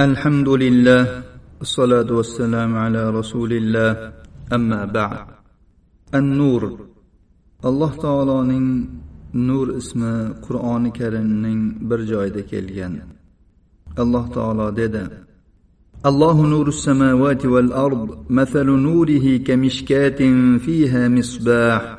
الحمد لله الصلاة والسلام على رسول الله أما بعد النور alloh taoloning nur ismi qur'oni karimning bir joyida kelgan alloh taolo dedi الله نور السماوات والأرض مثل نوره كمشكاة فيها مصباح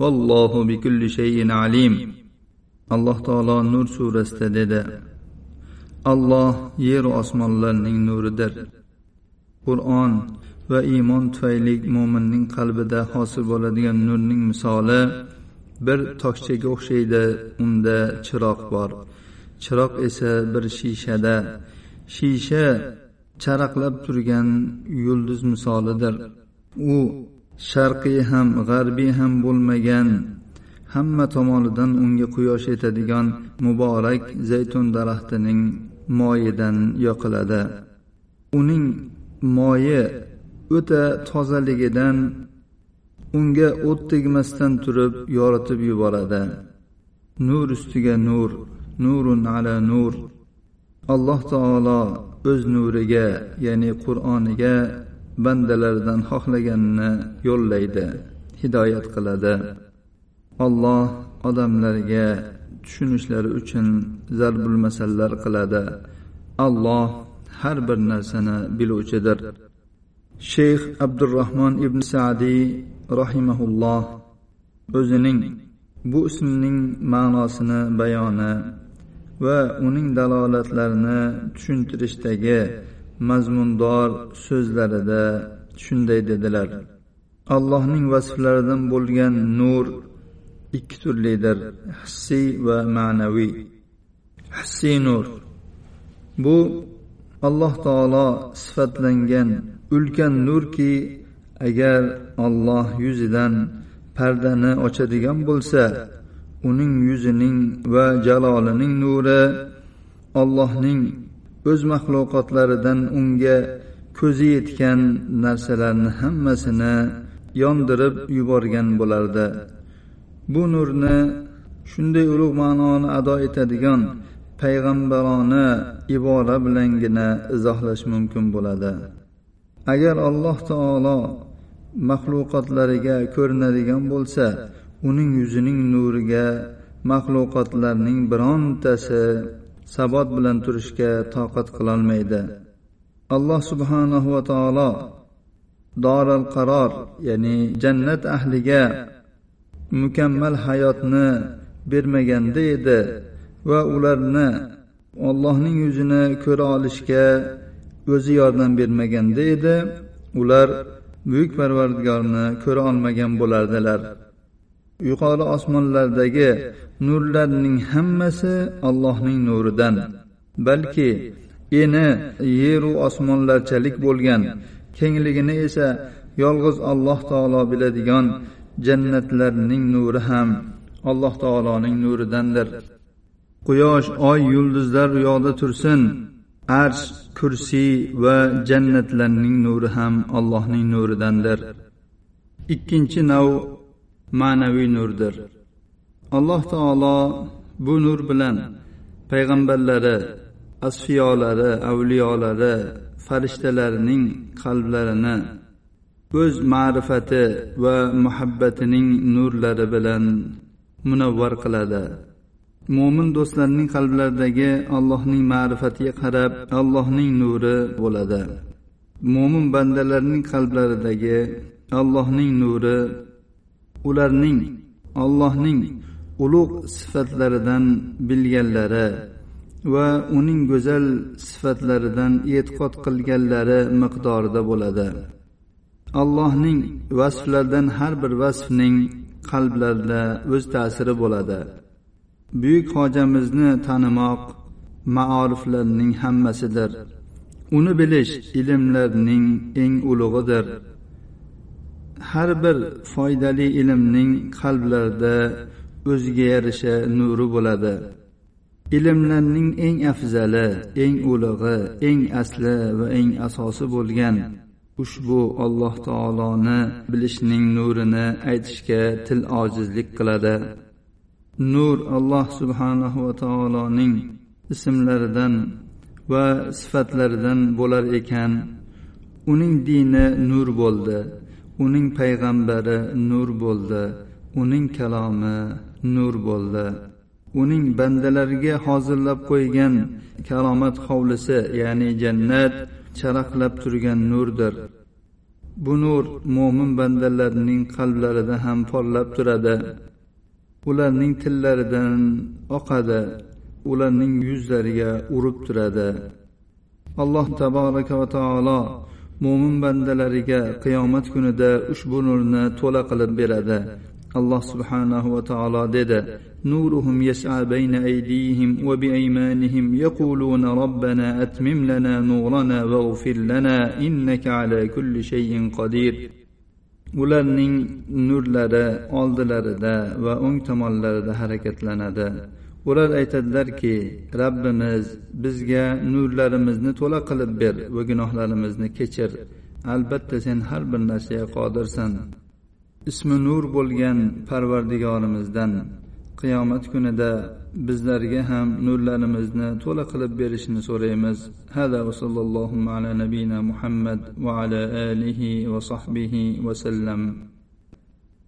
vallohu bikulli shayin alim. Alloh taolo nur surasida dedi. Alloh yer osmonlarning nuridir. Qur'on va iymon tufayli mo'minning qalbida hosil bo'ladigan nurning misoli bir toshchaga o'xshaydi unda chiroq bor. Chiroq esa bir shishada. Shisha charaqlab turgan yulduz misolidir. U sharqiy ham g'arbiy ham bo'lmagan. Hamma tomonidan unga quyosh yetadigan muborak zaytun daraxtining moyidan yoqiladi. Uning moyi o'ta tozaligidan unga o't tegmasdan turib yoritib yuboradi. Nur ustiga nur nurun ala nur. Alloh taolo o'z nuriga ya'ni qur'oniga bandalaridan xohlaganini yo'llaydi hidoyat qiladi. Olloh odamlarga tushunishlari uchun zarbul masallar qiladi. Alloh har bir narsani biluvchidir. Shayx abdurahmon ibn sadiy rahimaulloh o'zining bu ismning ma'nosini bayoni va uning dalolatlarini tushuntirishdagi mazmundor so'zlarida shunday dedilar. Allohning vasflaridan bo'lgan nur ikki turlidir hissiy va ma'naviy. Hissiy nur. Bu alloh taolo sifatlangan ulkan nurki agar olloh yuzidan pardani ochadigan bo'lsa uning yuzining va jalolining nuri ollohning o'z maxluqotlaridan unga ko'zi yetgan narsalarni hammasini yondirib yuborgan bo'lardi. Bu nurni shunday ulug' ma'noni ado etadigan payg'ambarona ibora bilangina izohlash mumkin bo'ladi. Agar alloh taolo maxluqotlariga ko'rinadigan bo'lsa uning yuzining nuriga maxluqotlarning birontasi sabot bilan turishga toqat qilolmaydi. Alloh subhanahu va taolo doral qaror ya'ni jannat ahliga mukammal hayotni bermaganda edi va ularni ollohning yuzini ko'ra olishga o'zi yordam bermaganda edi. Ular buyuk parvardigorni ko'ra olmagan bo'lardilar. Yuqori osmonlardagi nurlarning hammasi allohning nuridan. Balki eni yeru osmonlarchalik bo'lgan kengligini esa yolg'iz alloh taolo biladigan jannatlarning nuri ham alloh taoloning nuridandir. Quyosh oy yulduzlar uyoqda tursin arsh kursiy va jannatlarning nuri ham allohning nuridandir. Ikkinchi nav ma'naviy nurdir. Alloh taolo bu nur bilan payg'ambarlari asfiyolari avliyolari farishtalarining qalblarini o'z ma'rifati va muhabbatining nurlari bilan munavvar qiladi. Mo'min do'stlarning qalblaridagi allohning ma'rifatiga qarab allohning nuri bo'ladi. Mo'min bandalarning qalblaridagi allohning nuri ularning allohning ulug' sifatlaridan bilganlari va uning go'zal sifatlaridan e'tiqod qilganlari miqdorida bo'ladi. Allohning vasflaridan har bir vasfning qalblarda o'z ta'siri bo'ladi. Buyuk hojamizni tanimoq maoriflarning hammasidir. Uni bilish ilmlarning eng ulug'idir. Har bir foydali ilmning qalblarda o'ziga yarasha nuri bo'ladi. Ilmlarning eng afzali eng ulug'i eng asli va eng asosi bo'lgan ushbu alloh taoloni bilishning nurini aytishga til ojizlik qiladi. Nur alloh subhanahu va taoloning ismlaridan va sifatlaridan bo'lar ekan. Uning dini nur bo'ldi. Uning payg'ambari nur bo'ldi uning kalomi nur bo'ldi. Uning bandalariga hozirlab qo'ygan karomat hovlisi ya'ni jannat charaqlab turgan nurdir. Bu nur mo'min bandalarning qalblarida ham porlab turadi. Ularning tillaridan oqadi ularning yuzlariga urib turadi. Alloh taboraka va taolo mo'min bandalariga qiyomat kunida ushbu nurni to'la qilib beradi alloh subhanahu va taolo dedi نورهم يسعى بين أيديهم وبأيمانهم يقولون ربنا أتمم لنا نورنا واغفر لنا إنك على كل شيء قدير ularning nurlari oldilarida va o'ng tomonlarida harakatlanadi Ular aytadilarki rabbimiz bizga nurlarimizni to'la qilib ber va gunohlarimizni kechir. Albatta sen har bir narsaga qodirsan. Ismi nur bo'lgan parvardigorimizdan qiyomat kunida bizlarga ham nurlarimizni to'la qilib berishini so'raymiz. Hada va sallallohu ala nabiyina muhammad va ala alihi va sahbihi vasallam